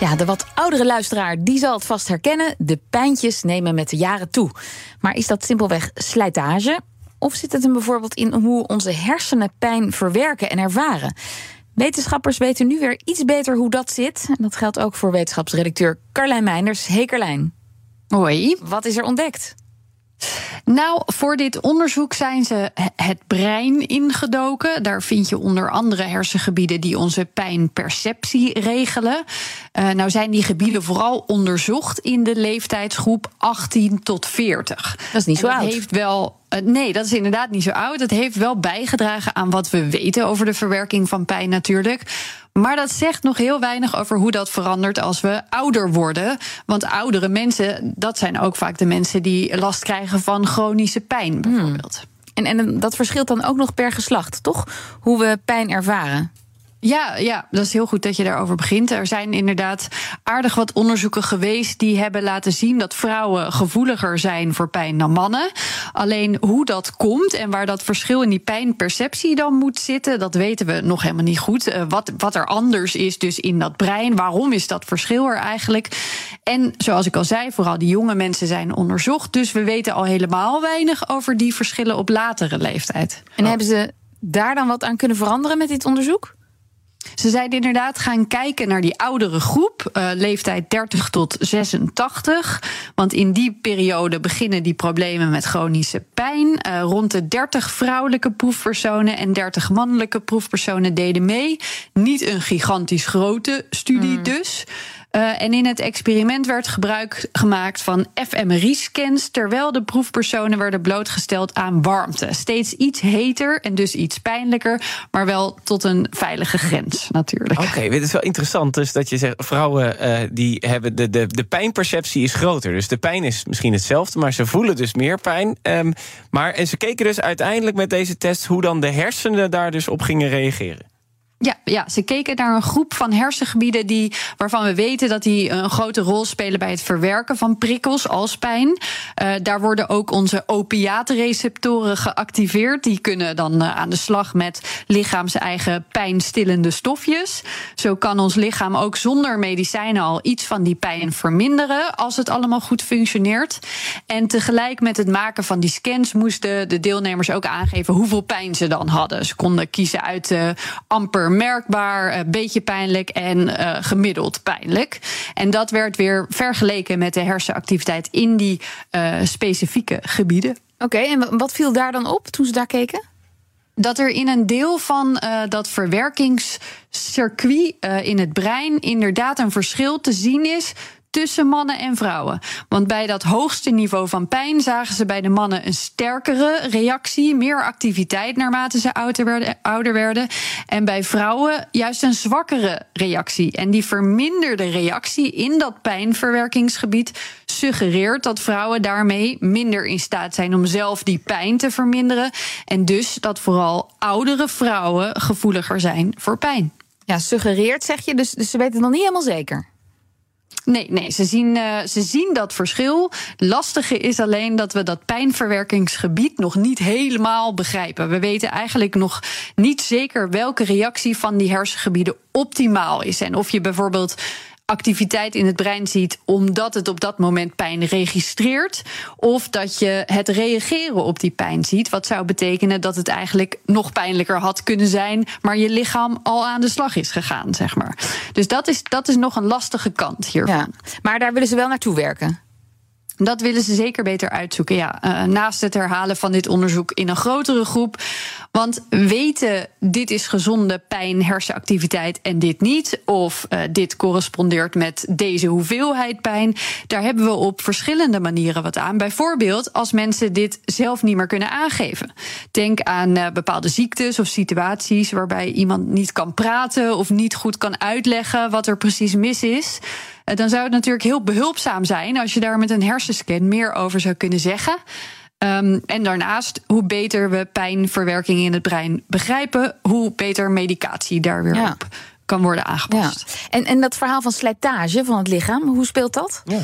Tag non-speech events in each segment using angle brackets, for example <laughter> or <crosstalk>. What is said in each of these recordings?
Ja, de wat oudere luisteraar die zal het vast herkennen. De pijntjes nemen met de jaren toe. Maar is dat simpelweg slijtage? Of zit het hem bijvoorbeeld in hoe onze hersenen pijn verwerken en ervaren? Wetenschappers weten nu weer iets beter hoe dat zit. En dat geldt ook voor wetenschapsredacteur Carlijn Meinders. Hey Carlijn. Hoi. Wat is er ontdekt? Nou, voor dit onderzoek zijn ze het brein ingedoken. Daar vind je onder andere hersengebieden die onze pijnperceptie regelen. Uh, nou zijn die gebieden vooral onderzocht in de leeftijdsgroep 18 tot 40. Dat is niet zo dat oud. Heeft wel uh, nee, dat is inderdaad niet zo oud. Het heeft wel bijgedragen aan wat we weten over de verwerking van pijn natuurlijk. Maar dat zegt nog heel weinig over hoe dat verandert als we ouder worden. Want oudere mensen, dat zijn ook vaak de mensen die last krijgen van chronische pijn, bijvoorbeeld. Hmm. En, en dat verschilt dan ook nog per geslacht, toch? Hoe we pijn ervaren. Ja, ja, dat is heel goed dat je daarover begint. Er zijn inderdaad aardig wat onderzoeken geweest die hebben laten zien dat vrouwen gevoeliger zijn voor pijn dan mannen. Alleen hoe dat komt en waar dat verschil in die pijnperceptie dan moet zitten, dat weten we nog helemaal niet goed. Uh, wat, wat er anders is dus in dat brein, waarom is dat verschil er eigenlijk? En zoals ik al zei, vooral die jonge mensen zijn onderzocht. Dus we weten al helemaal weinig over die verschillen op latere leeftijd. En hebben ze daar dan wat aan kunnen veranderen met dit onderzoek? Ze zijn inderdaad gaan kijken naar die oudere groep, uh, leeftijd 30 tot 86. Want in die periode beginnen die problemen met chronische pijn. Uh, rond de 30 vrouwelijke proefpersonen en 30 mannelijke proefpersonen deden mee. Niet een gigantisch grote studie mm. dus. Uh, en in het experiment werd gebruik gemaakt van fMRI-scans, terwijl de proefpersonen werden blootgesteld aan warmte. Steeds iets heter en dus iets pijnlijker, maar wel tot een veilige grens natuurlijk. Oké, okay, dit is wel interessant. Dus dat je zegt, vrouwen uh, die hebben de, de, de pijnperceptie is groter. Dus de pijn is misschien hetzelfde, maar ze voelen dus meer pijn. Um, maar en ze keken dus uiteindelijk met deze test hoe dan de hersenen daar dus op gingen reageren. Ja, ja, ze keken naar een groep van hersengebieden die, waarvan we weten dat die een grote rol spelen bij het verwerken van prikkels als pijn. Uh, daar worden ook onze opiatenreceptoren geactiveerd. Die kunnen dan uh, aan de slag met lichaams eigen pijnstillende stofjes. Zo kan ons lichaam ook zonder medicijnen al iets van die pijn verminderen als het allemaal goed functioneert. En tegelijk met het maken van die scans moesten de deelnemers ook aangeven hoeveel pijn ze dan hadden. Ze konden kiezen uit uh, amper merkbaar, een beetje pijnlijk en uh, gemiddeld pijnlijk. En dat werd weer vergeleken met de hersenactiviteit in die uh, specifieke gebieden. Oké, okay, en wat viel daar dan op toen ze daar keken? dat er in een deel van uh, dat verwerkingscircuit uh, in het brein inderdaad een verschil te zien is tussen mannen en vrouwen. Want bij dat hoogste niveau van pijn zagen ze bij de mannen een sterkere reactie, meer activiteit naarmate ze ouder werden, ouder werden. En bij vrouwen juist een zwakkere reactie. En die verminderde reactie in dat pijnverwerkingsgebied suggereert dat vrouwen daarmee minder in staat zijn om zelf die pijn te verminderen. En dus dat vooral oudere vrouwen gevoeliger zijn voor pijn. Ja, suggereert zeg je, dus, dus ze weten het nog niet helemaal zeker. Nee, nee ze, zien, uh, ze zien dat verschil. Lastige is alleen dat we dat pijnverwerkingsgebied nog niet helemaal begrijpen. We weten eigenlijk nog niet zeker welke reactie van die hersengebieden optimaal is. En of je bijvoorbeeld activiteit in het brein ziet omdat het op dat moment pijn registreert. Of dat je het reageren op die pijn ziet. Wat zou betekenen dat het eigenlijk nog pijnlijker had kunnen zijn, maar je lichaam al aan de slag is gegaan, zeg maar. Dus dat is, dat is nog een lastige kant hiervan. Ja, maar daar willen ze wel naartoe werken. Dat willen ze zeker beter uitzoeken. Ja, uh, naast het herhalen van dit onderzoek in een grotere groep. Want weten, dit is gezonde pijn, hersenactiviteit en dit niet. Of uh, dit correspondeert met deze hoeveelheid pijn. Daar hebben we op verschillende manieren wat aan. Bijvoorbeeld als mensen dit zelf niet meer kunnen aangeven. Denk aan uh, bepaalde ziektes of situaties waarbij iemand niet kan praten of niet goed kan uitleggen wat er precies mis is. dan zou het natuurlijk heel behulpzaam zijn als je daar met een hersenscan meer over zou kunnen zeggen. Um, en daarnaast, hoe beter we pijnverwerking in het brein begrijpen, hoe beter medicatie daar weer op kan worden aangepast. Ja. En, en dat verhaal van slijtage van het lichaam, hoe speelt dat? Ja.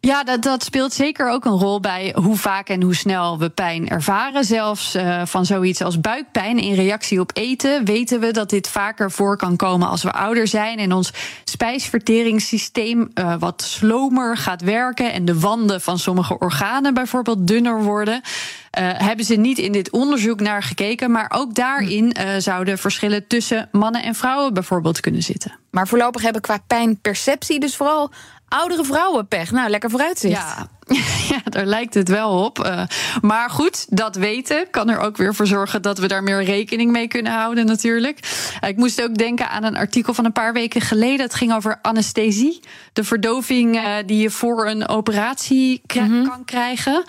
Ja, dat, dat speelt zeker ook een rol bij hoe vaak en hoe snel we pijn ervaren. Zelfs uh, van zoiets als buikpijn in reactie op eten weten we dat dit vaker voor kan komen als we ouder zijn en ons spijsverteringssysteem uh, wat slomer gaat werken en de wanden van sommige organen bijvoorbeeld dunner worden. Uh, hebben ze niet in dit onderzoek naar gekeken, maar ook daarin zouden verschillen tussen mannen en vrouwen bijvoorbeeld kunnen zitten. Maar voorlopig hebben qua pijnperceptie dus vooral oudere vrouwenpech. Nou, lekker vooruitzicht. <laughs> ja, daar lijkt het wel op. Uh, maar goed, dat weten kan er ook weer voor zorgen dat we daar meer rekening mee kunnen houden, natuurlijk. Uh, ik moest ook denken aan een artikel van een paar weken geleden. Het ging over anesthesie. De verdoving uh, die je voor een operatie mm -hmm. kan krijgen.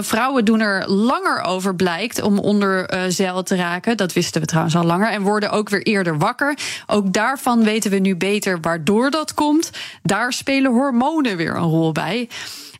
vrouwen doen er langer over, blijkt, om onder zeil te raken. Dat wisten we trouwens al langer. En worden ook weer eerder wakker. Ook daarvan weten we nu beter waardoor dat komt. Daar spelen hormonen weer een rol bij.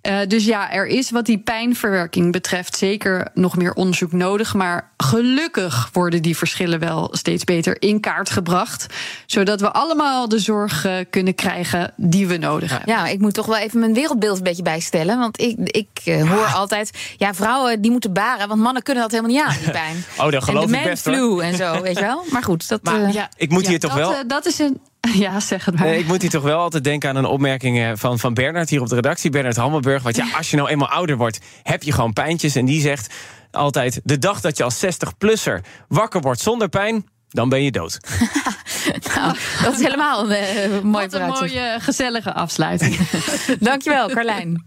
Uh, dus ja, er is wat die pijnverwerking betreft zeker nog meer onderzoek nodig. Maar gelukkig worden die verschillen wel steeds beter in kaart gebracht. Zodat we allemaal de zorg uh, kunnen krijgen die we nodig hebben. Ja, ik moet toch wel even mijn wereldbeeld een beetje bijstellen. Want ik, ik uh, hoor altijd, ja, vrouwen die moeten baren. Want mannen kunnen dat helemaal niet aan, die <laughs> pijn. oh, dat geloof en de ik best. flu en zo, weet je wel. Maar goed, dat... Maar, ja, ik moet ja, hier toch dat, wel... dat is een <laughs> Ja, zeg het maar. Nee, ik moet hier toch wel altijd denken aan een opmerking van, van Bernard hier op de redactie. Bernard Hammelburg. Want ja, als je nou eenmaal ouder wordt, heb je gewoon pijntjes. En die zegt altijd: de dag dat je als 60-plusser wakker wordt zonder pijn. Dan ben je dood. <laughs> nou, dat is helemaal een uh, mooi Wat een mooie, gezellige afsluiting. <laughs> Dankjewel, Carlijn.